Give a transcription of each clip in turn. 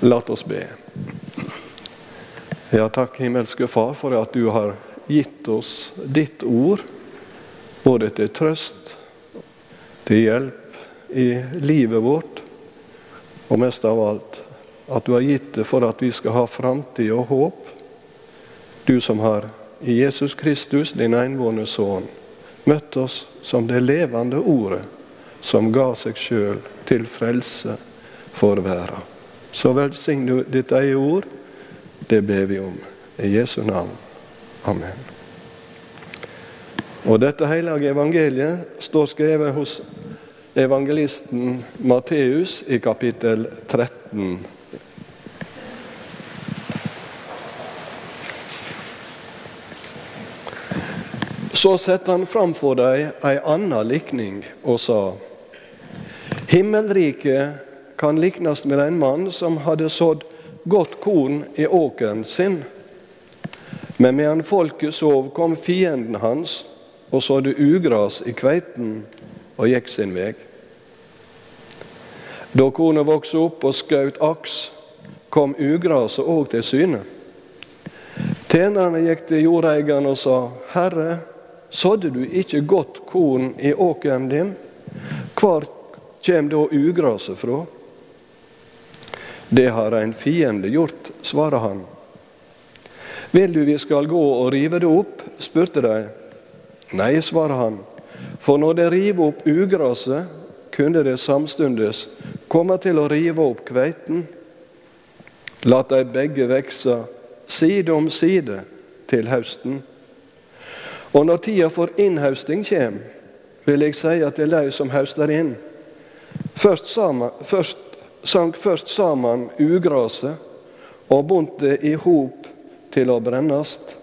La oss be. Ja, takk, himmelske Far, for at du har gitt oss ditt ord, både til trøst, til hjelp i livet vårt, og mest av alt at du har gitt det for at vi skal ha framtid og håp. Du som har i Jesus Kristus, din enbårne sønn, møtt oss som det levende ordet som ga seg sjøl til frelse for verden. Så velsign du ditt eget ord. Det ber vi om. I Jesu navn. Amen. Og Dette hellige evangeliet står skrevet hos evangelisten Matteus i kapittel 13. Så satte han fram for dem ei anna likning og sa:" Himmelriket kan liknes med en mann som hadde sådd godt korn i åkeren sin. Men medan folket sov, kom fienden hans og sådde ugras i kveiten og gikk sin vei. Da kornet vokste opp og skjøt aks, kom ugraset òg til syne. Tjenerne gikk til jordeieren og sa, Herre, sådde du ikke godt korn i åkeren din? Hvor kjem da ugraset fra? Det har en fiende gjort, svarer han. Vil du vi skal gå og rive det opp? spurte de. Nei, svarer han, for når de river opp ugraset, kunne de samstundes komme til å rive opp kveiten. La de begge vekse side om side til høsten. Og når tida for innhausting kjem, vil jeg si at det er de som hauster inn. Først, sammen, først sank først sammen ugraset og bundt det i hop til å brennast,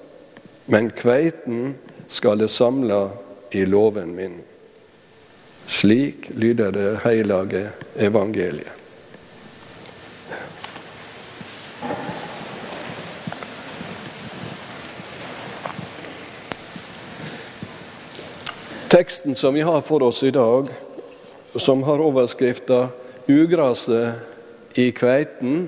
men kveiten skal det samle i låven min. Slik lyder det heilage evangeliet. Teksten som vi har for oss i dag, som har overskrifta 'Ugraset i kveiten',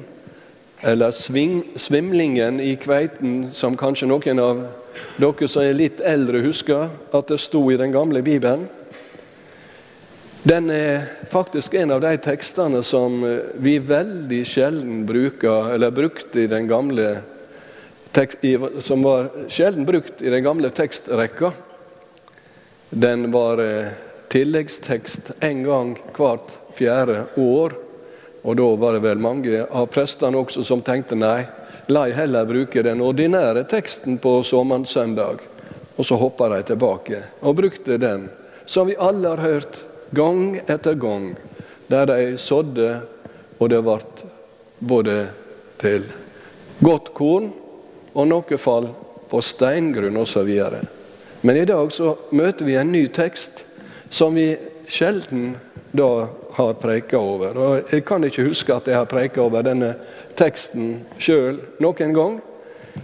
eller sving, 'Svimlingen i kveiten', som kanskje noen av dere som er litt eldre, husker at det sto i den gamle Bibelen. Den er faktisk en av de tekstene som vi veldig sjelden bruker, eller brukte i den gamle tekst, som var sjelden brukt i den gamle tekstrekka. Den var tilleggstekst en gang hvert fjerde år. Og da var det vel mange av prestene også som tenkte nei, la jeg heller bruke den ordinære teksten på såmannssøndag. Og så hoppa de tilbake og brukte den, som vi alle har hørt gang etter gang, der de sådde, og det ble både til godt korn og noe fall på steingrunn osv. Men i dag så møter vi en ny tekst som vi sjelden da har preika over. Og Jeg kan ikke huske at jeg har preika over denne teksten sjøl noen gang.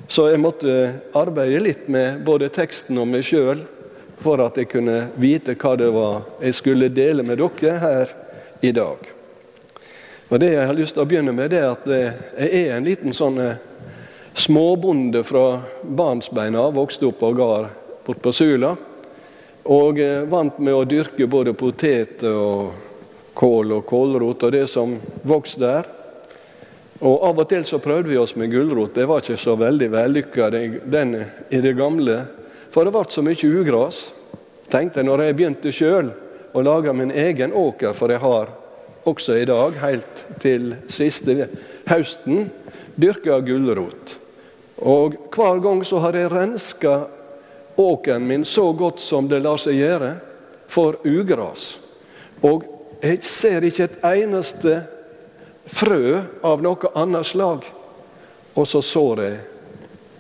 Så jeg måtte arbeide litt med både teksten og meg sjøl for at jeg kunne vite hva det var jeg skulle dele med dere her i dag. Og Det jeg har lyst til å begynne med, det er at jeg er en liten sånn eh, småbonde fra barnsbeina, vokste opp på gard borte på Sula. Og eh, vant med å dyrke både poteter og kål og kålrot og det som vokste der. Og Av og til så prøvde vi oss med gulrot. Det var ikke så veldig vellykka i det gamle. For det ble så mye ugras. Tenkte jeg når jeg begynte sjøl å lage min egen åker, for jeg har også i dag, helt til siste høsten, dyrka gulrot. Og hver gang så har jeg renska åkeren min så godt som det lar seg gjøre, for ugras. Og jeg ser ikke et eneste frø av noe annet slag. Og så sår jeg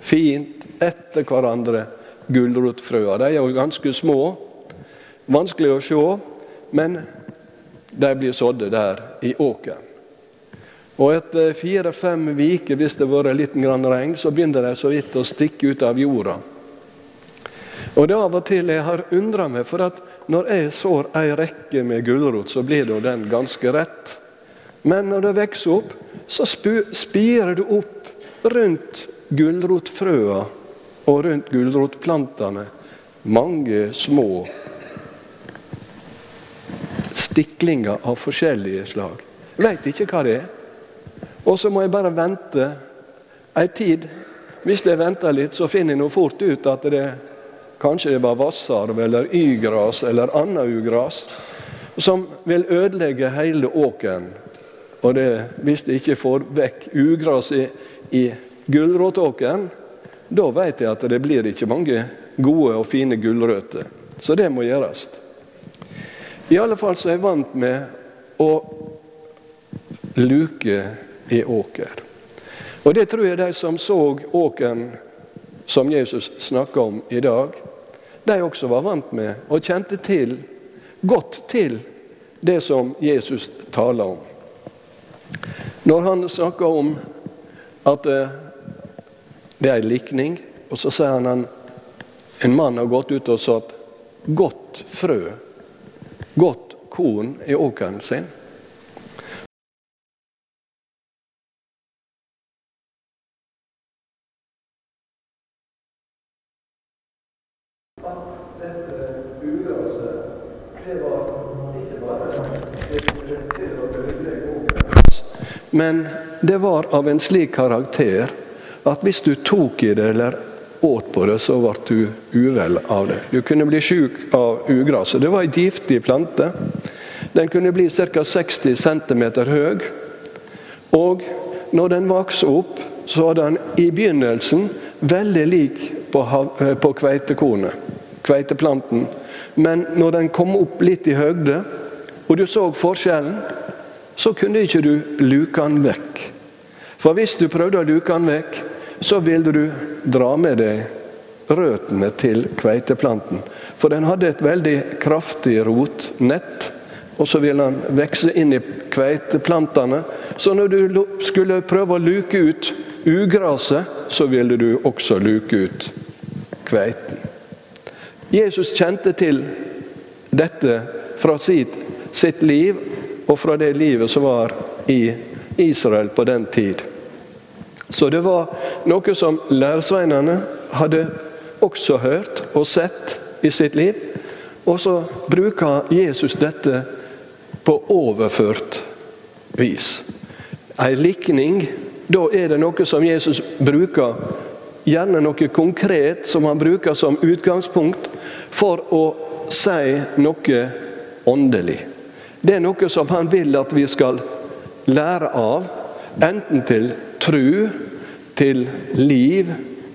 fint etter hverandre gulrotfrøa. De er jo ganske små, vanskelig å se, men de blir sådde der i åkeren. Og etter fire-fem uker, hvis det har vært litt regn, så begynner de så vidt å stikke ut av jorda. Og det er av og til jeg har undra meg, for at når jeg sår ei rekke med gulrot, så blir da den ganske rett. Men når det vokser opp, så spirer det opp rundt gulrotfrøa og rundt gulrotplantene mange små stiklinger av forskjellige slag. Jeg veit ikke hva det er. Og så må jeg bare vente ei tid. Hvis jeg venter litt, så finner jeg nå fort ut at det kanskje det var vassarv eller ygras eller annet ugras som vil ødelegge hele åkeren. Og det, hvis de ikke får vekk ugras i, i gulrotåkeren, da vet jeg at det blir ikke mange gode og fine gulrøtter. Så det må gjøres. I alle fall så er jeg vant med å luke i åker. Og det tror jeg de som så åkeren som Jesus snakka om i dag, de også var vant med og kjente til, godt til det som Jesus taler om. Når han snakker om at eh, det er en likning, og så sier han at en mann har gått ut og satt godt frø, godt korn, i åkeren sin. Men det var av en slik karakter at hvis du tok i det eller åt på det, så ble du uvel av det. Du kunne bli syk av ugraset. Det var en giftig plante. Den kunne bli ca. 60 cm høy. Og når den vokste opp, så var den i begynnelsen veldig lik på, eh, på kveitekornet, kveiteplanten. Men når den kom opp litt i høgde, og du så forskjellen, så kunne ikke du luke den vekk. For hvis du prøvde å luke den vekk, så ville du dra med deg røttene til kveiteplanten. For den hadde et veldig kraftig rotnett, og så ville den vokse inn i kveiteplantene. Så når du skulle prøve å luke ut ugraset, så ville du også luke ut kveiten. Jesus kjente til dette fra sitt liv og fra det livet som var i Israel på den tid. Så det var noe som læresveinene hadde også hørt og sett i sitt liv. Og så bruker Jesus dette på overført vis. En likning, da er det noe som Jesus bruker, gjerne noe konkret som han bruker som utgangspunkt for å si noe åndelig. Det er noe som han vil at vi skal lære av, enten til tru, til liv,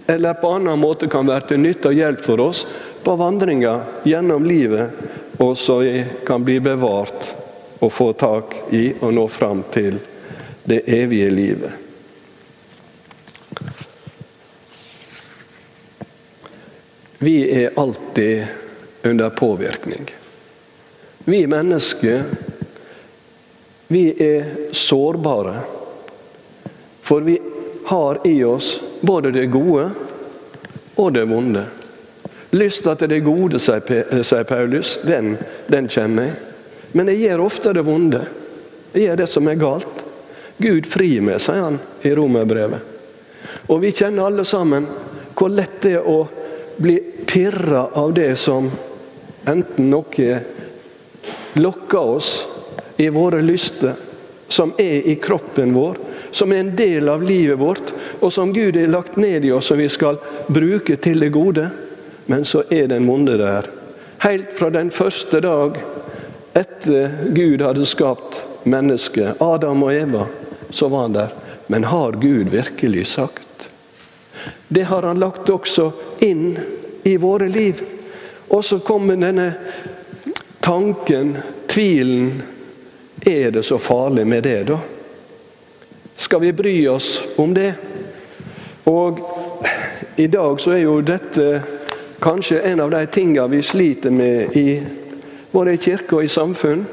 eller på annen måte kan være til nytte og hjelp for oss på vandringa gjennom livet, og så vi kan bli bevart og få tak i og nå fram til det evige livet. Vi er alltid under påvirkning. Vi mennesker, vi er sårbare. For vi har i oss både det gode og det vonde. Lysta til det gode, sier Paulus, den, den kjenner jeg. Men jeg gjør ofte det vonde. Jeg gjør det som er galt. Gud fri meg, sier han i romerbrevet. Og vi kjenner alle sammen hvor lett det er å bli pirra av det som enten noe lokker oss i våre lyster, som er i kroppen vår, som er en del av livet vårt, og som Gud har lagt ned i oss, og vi skal bruke til det gode. Men så er den vonde der. Helt fra den første dag etter Gud hadde skapt mennesket, Adam og Eva, så var han der. Men har Gud virkelig sagt? Det har han lagt også inn i våre liv. Og så kommer denne tanken, tvilen Er det så farlig med det, da? Skal vi bry oss om det? Og i dag så er jo dette kanskje en av de tingene vi sliter med i både i kirke og i samfunn.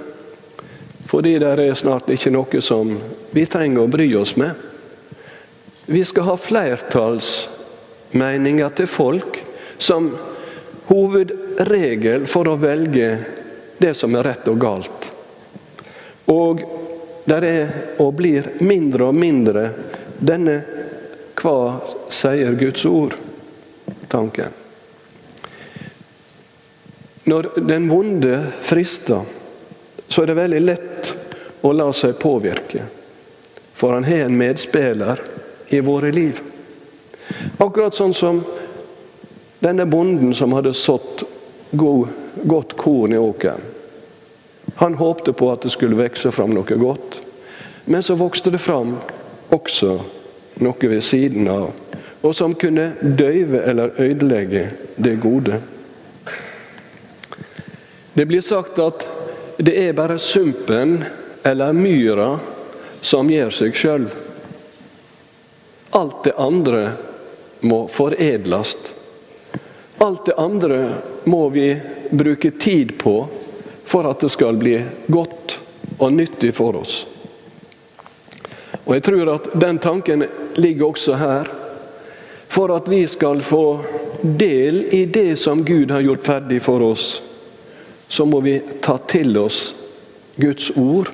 Fordi det er snart ikke noe som vi trenger å bry oss med. Vi skal ha flertallsmeninger til folk som hovedregel for å velge det som er rett og galt. Og der er og blir mindre og mindre denne hva sier Guds ord-tanken. Når den vonde frister, så er det veldig lett å la seg påvirke. For han har en medspiller i våre liv. Akkurat sånn som denne bonden som hadde sådd godt korn i åkeren. Han håpte på at det skulle vokse fram noe godt. Men så vokste det fram også noe ved siden av, og som kunne døyve eller ødelegge det gode. Det blir sagt at det er bare sumpen eller myra som gjør seg sjøl. Alt det andre må foredles. Alt det andre må vi bruke tid på for at det skal bli godt og nyttig for oss. Og Jeg tror at den tanken ligger også her. For at vi skal få del i det som Gud har gjort ferdig for oss, så må vi ta til oss Guds ord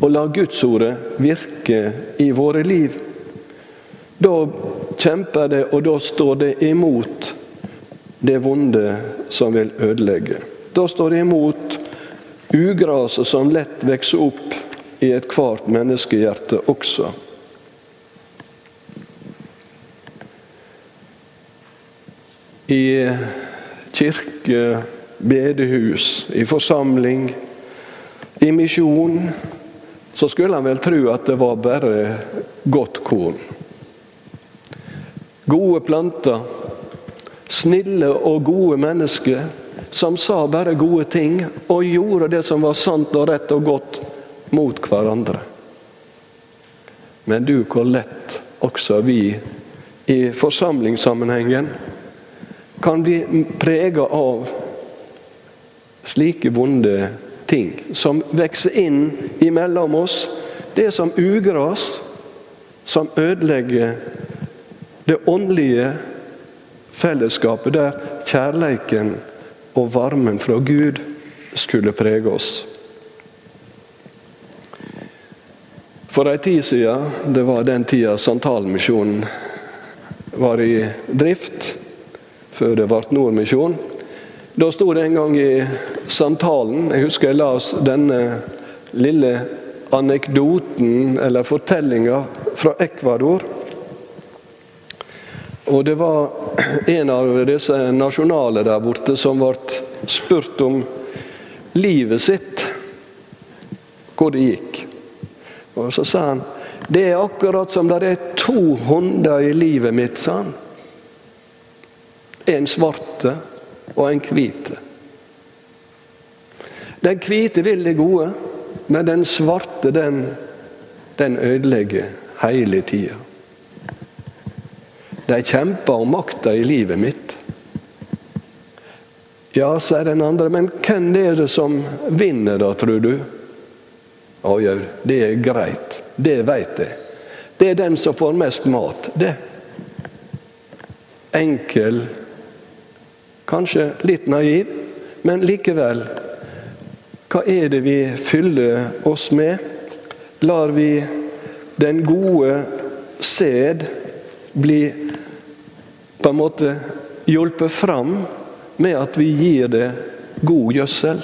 og la Guds ordet virke i våre liv. Da kjemper det, og da står det imot det vonde som vil ødelegge. Da står det imot ugraset som lett vokser opp i ethvert menneskehjerte også. I kirke, bedehus, i forsamling, i misjon, så skulle en vel tro at det var bare godt korn. Gode planter, snille og gode mennesker som sa bare gode ting og gjorde det som var sant og rett og godt mot hverandre. Men du, hvor lett også vi i forsamlingssammenhengen kan bli prega av slike vonde ting som vokser inn imellom oss. Det som ugras som ødelegger det åndelige fellesskapet der kjærleiken og varmen fra Gud skulle prege oss. For ei tid siden, det var den tida Santalmisjonen var i drift, før det ble Nordmisjon, da sto det en gang i Santalen Jeg husker jeg las denne lille anekdoten, eller fortellinga, fra Ecuador. Og det var en av disse nasjonale der borte som ble spurt om livet sitt, hvor det gikk. Og Så sa han det er akkurat som det er to hunder i livet mitt, sa han. En svarte og en hvite. Den hvite vil det gode, men den svarte, den, den ødelegger hele tida. De kjemper om makta i livet mitt. Ja, sier den andre, men hvem er det som vinner da, tror du? Ja, det er greit. Det veit jeg. Det er den som får mest mat, det. Enkel, kanskje litt naiv, men likevel. Hva er det vi fyller oss med? Lar vi den gode sæd bli på en måte hjulpet fram med at vi gir det god gjødsel.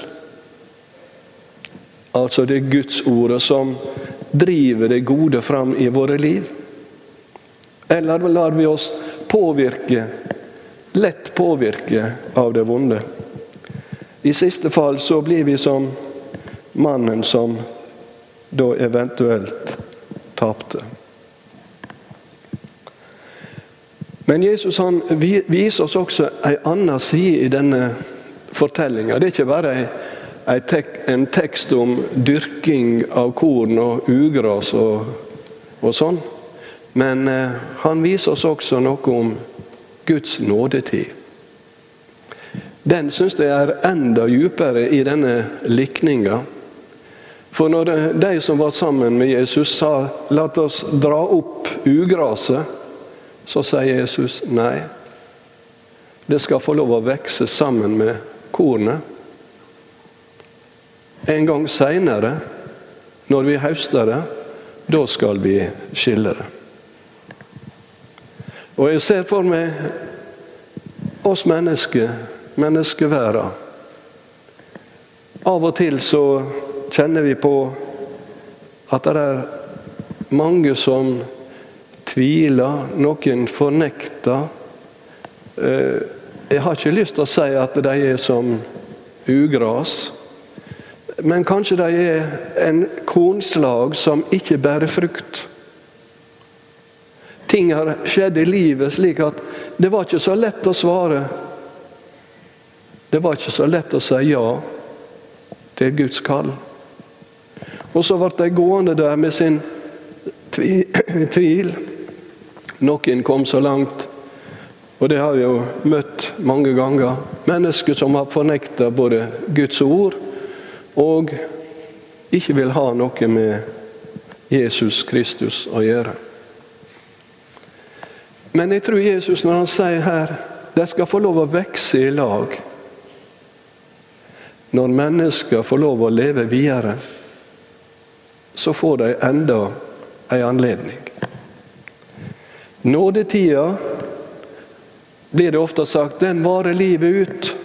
Altså det Guds ordet som driver det gode fram i våre liv. Eller lar vi oss påvirke, lett påvirke av det vonde? I siste fall så blir vi som mannen som da eventuelt tapte. Men Jesus han viser oss også en annen side i denne fortellinga. Det er ikke bare en tekst om dyrking av korn og ugras og, og sånn. Men eh, han viser oss også noe om Guds nådetid. Den syns jeg er enda djupere i denne likninga. For når de som var sammen med Jesus sa 'la oss dra opp ugraset', så sier Jesus nei. Det skal få lov å vokse sammen med kornet. En gang seinere, når vi høster det, da skal vi skille det. Og jeg ser for meg oss mennesker, menneskeværa. Av og til så kjenner vi på at det er mange som tviler, noen fornekter. Eh, jeg har ikke lyst til å si at de er som ugras. Men kanskje de er en kornslag som ikke bærer frukt. Ting har skjedd i livet slik at det var ikke så lett å svare. Det var ikke så lett å si ja til Guds kall. Og så ble de gående der med sin tvil. Noen kom så langt, og det har jeg jo møtt mange ganger. Mennesker som har fornekta både Guds ord og ikke vil ha noe med Jesus Kristus å gjøre. Men jeg tror Jesus, når han sier her de skal få lov å vokse i lag Når mennesker får lov å leve videre, så får de enda en anledning. Nådetida blir det ofte sagt, den varer livet ut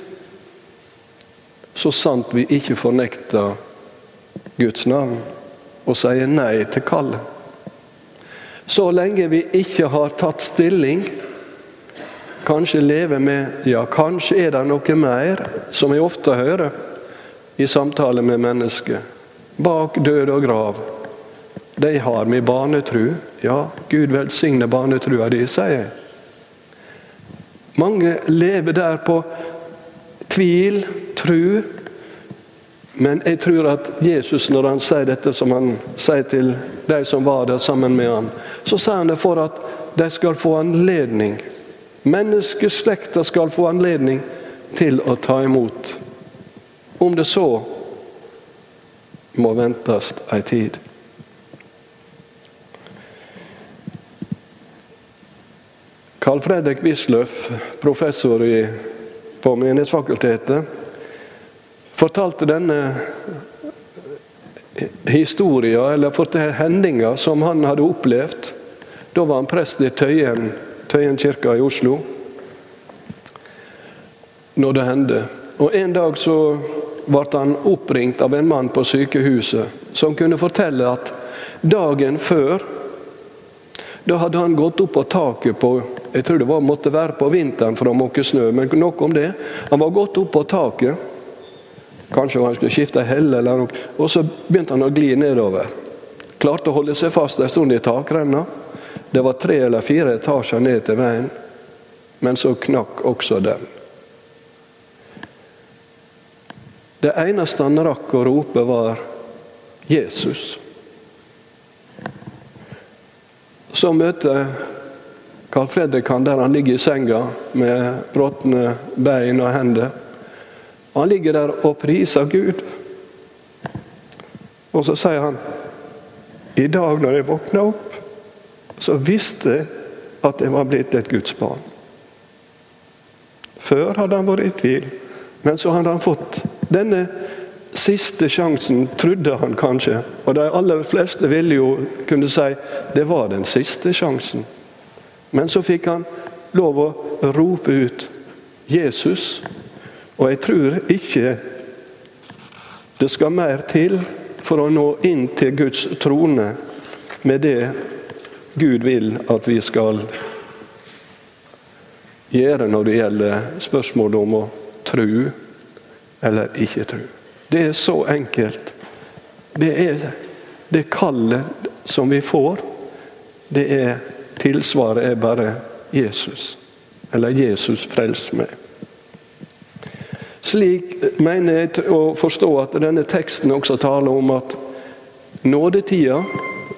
så sant vi ikke fornekter Guds navn og sier nei til kallet. Så lenge vi ikke har tatt stilling, kanskje leve med ja, kanskje er det noe mer, som jeg ofte hører i samtale med mennesker. Bak død og grav. De har mi barnetru. Ja, Gud velsigne barnetrua di, sier jeg. Mange lever der på tvil, tru. Men jeg tror at Jesus, når han sier dette som han sier til de som var der sammen med han, så sier han det for at de skal få anledning. Menneskeslekta skal få anledning til å ta imot. Om det så må ventes ei tid. Carl Fredrik Wisløff, professor i på Menighetsfakultetet, fortalte denne historien, eller hendinga som han hadde opplevd. Da var han prest i Tøyen, Tøyen kirke i Oslo. Når det hendte. Og En dag så ble han oppringt av en mann på sykehuset som kunne fortelle at dagen før da hadde han gått opp på taket på jeg tror det var, måtte være på vinteren for å måke snø, men nok om det. Han var gått opp på taket. Kanskje han skulle skifte helle, eller noe. Og så begynte han å gli nedover. Klarte å holde seg fast en stund i takrenna. Det var tre eller fire etasjer ned til veien, men så knakk også den. Det eneste han rakk å rope, var 'Jesus'. Så møter Carl Fredrik han der han ligger i senga med bråtne bein og hender. Han ligger der og priser Gud. Og så sier han i dag når jeg våkna opp, så visste jeg at jeg var blitt et Guds barn. Før hadde han vært i tvil, men så hadde han fått denne siste sjansen, trodde han kanskje. Og de aller fleste ville jo kunne si det var den siste sjansen. Men så fikk han lov å rope ut 'Jesus'. Og jeg tror ikke det skal mer til for å nå inn til Guds trone med det Gud vil at vi skal gjøre når det gjelder spørsmålet om å tro eller ikke tro. Det er så enkelt. Det er det kallet som vi får. Det er Tilsvaret er bare Jesus. Eller 'Jesus, frels meg'. Slik mener jeg å forstå at denne teksten også taler om at nådetida,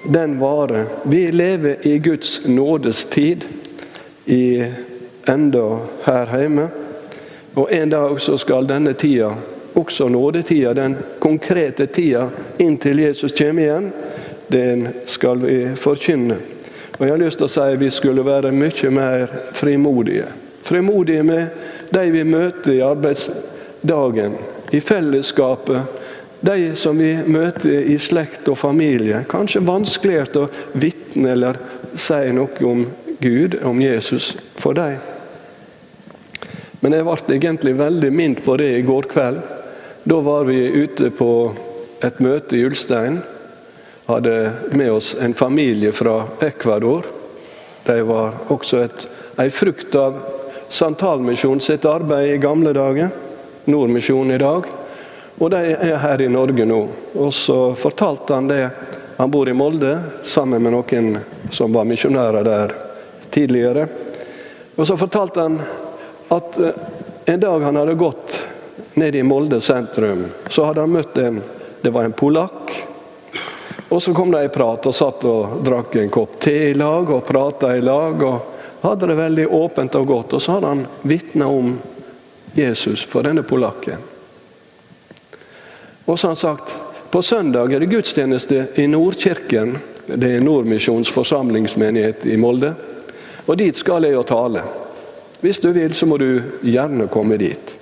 den varer. Vi lever i Guds nådes tid i enda her hjemme. Og en dag så skal denne tida, også nådetida, den konkrete tida inntil Jesus kommer igjen, den skal vi forkynne. Og jeg har lyst til å si at vi skulle være mye mer frimodige. Frimodige med de vi møter i arbeidsdagen, i fellesskapet de som vi møter i slekt og familie. Kanskje vanskeligere å vitne eller si noe om Gud, om Jesus, for dem. Men jeg ble egentlig veldig minnet på det i går kveld. Da var vi ute på et møte i Ulstein. Hadde med oss en familie fra Ecuador. De var også et, ei frukt av Santalmisjonen sitt arbeid i gamle dager. Nordmisjonen i dag. Og de er her i Norge nå. Og så fortalte han det. Han bor i Molde sammen med noen som var misjonærer der tidligere. Og så fortalte han at eh, en dag han hadde gått ned i Molde sentrum, så hadde han møtt en Det var en polakk. Og så kom de i prat og satt og drakk en kopp te i lag og prata i lag. og Hadde det veldig åpent og godt. Og så hadde han vitna om Jesus for denne polakken. Og så har han sagt på søndag er det gudstjeneste i Nordkirken. Det er Nordmisjons forsamlingsmenighet i Molde. Og dit skal jeg og tale. Hvis du vil, så må du gjerne komme dit.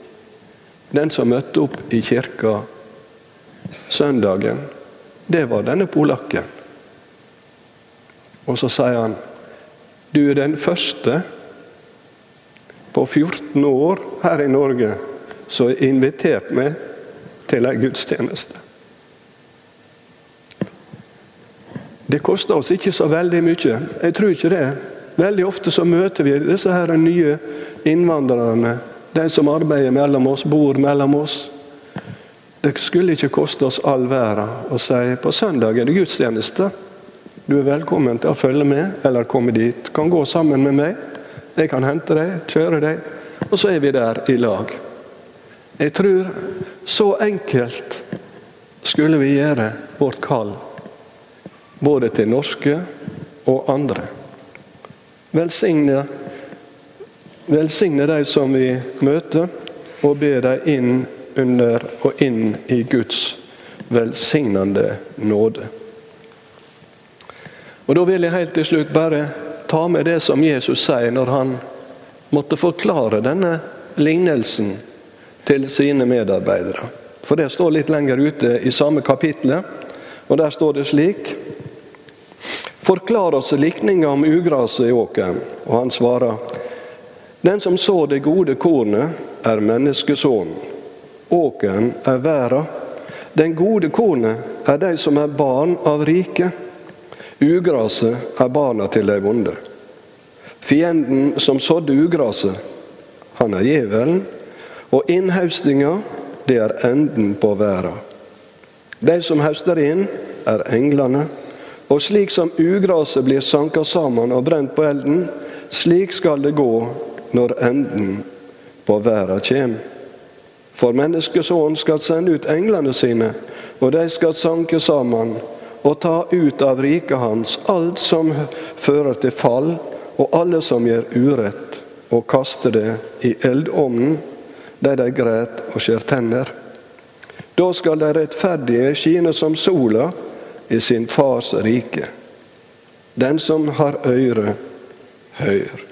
Den som møtte opp i kirka søndagen, det var denne polakken. Og så sier han du er den første på 14 år her i Norge som har invitert meg til ei gudstjeneste. Det koster oss ikke så veldig mye. Jeg tror ikke det. Veldig ofte så møter vi disse her nye innvandrerne. De som arbeider mellom oss, bor mellom oss. Det skulle ikke koste oss all verden å si på søndag er det gudstjeneste. Du er velkommen til å følge med eller komme dit. Du kan gå sammen med meg. Jeg kan hente deg, kjøre deg, og så er vi der i lag. Jeg tror så enkelt skulle vi gjøre vårt kall, både til norske og andre. Velsigne, velsigne de som vi møter, og be dem inn under og inn i Guds velsignende nåde. Og Da vil jeg helt til slutt bare ta med det som Jesus sier når han måtte forklare denne lignelsen til sine medarbeidere. For det står litt lenger ute i samme kapitlet, og der står det slik Forklar oss likninga om ugraset i åkeren. Og han svarer Den som så det gode kornet, er menneskesonen. Åkeren er verda. Den gode kornet er de som er barn av riket. Ugraset er barna til de vonde. Fienden som sådde ugraset, han er djevelen, og innhaustinga, det er enden på verda. De som høster inn, er englene. Og slik som ugraset blir sanka sammen og brent på elden, slik skal det gå når enden på verda kjem. For menneskesonen skal sende ut englene sine, og de skal sanke sammen og ta ut av riket hans alt som fører til fall, og alle som gjør urett, og kaste det i eldovnen, der de græt og skjer tenner. Da skal de rettferdige skine som sola i sin fars rike. Den som har øre, hør.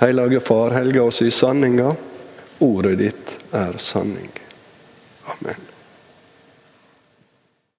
Hellige Far, helge oss i sanninga. Ordet ditt er sanning. Amen.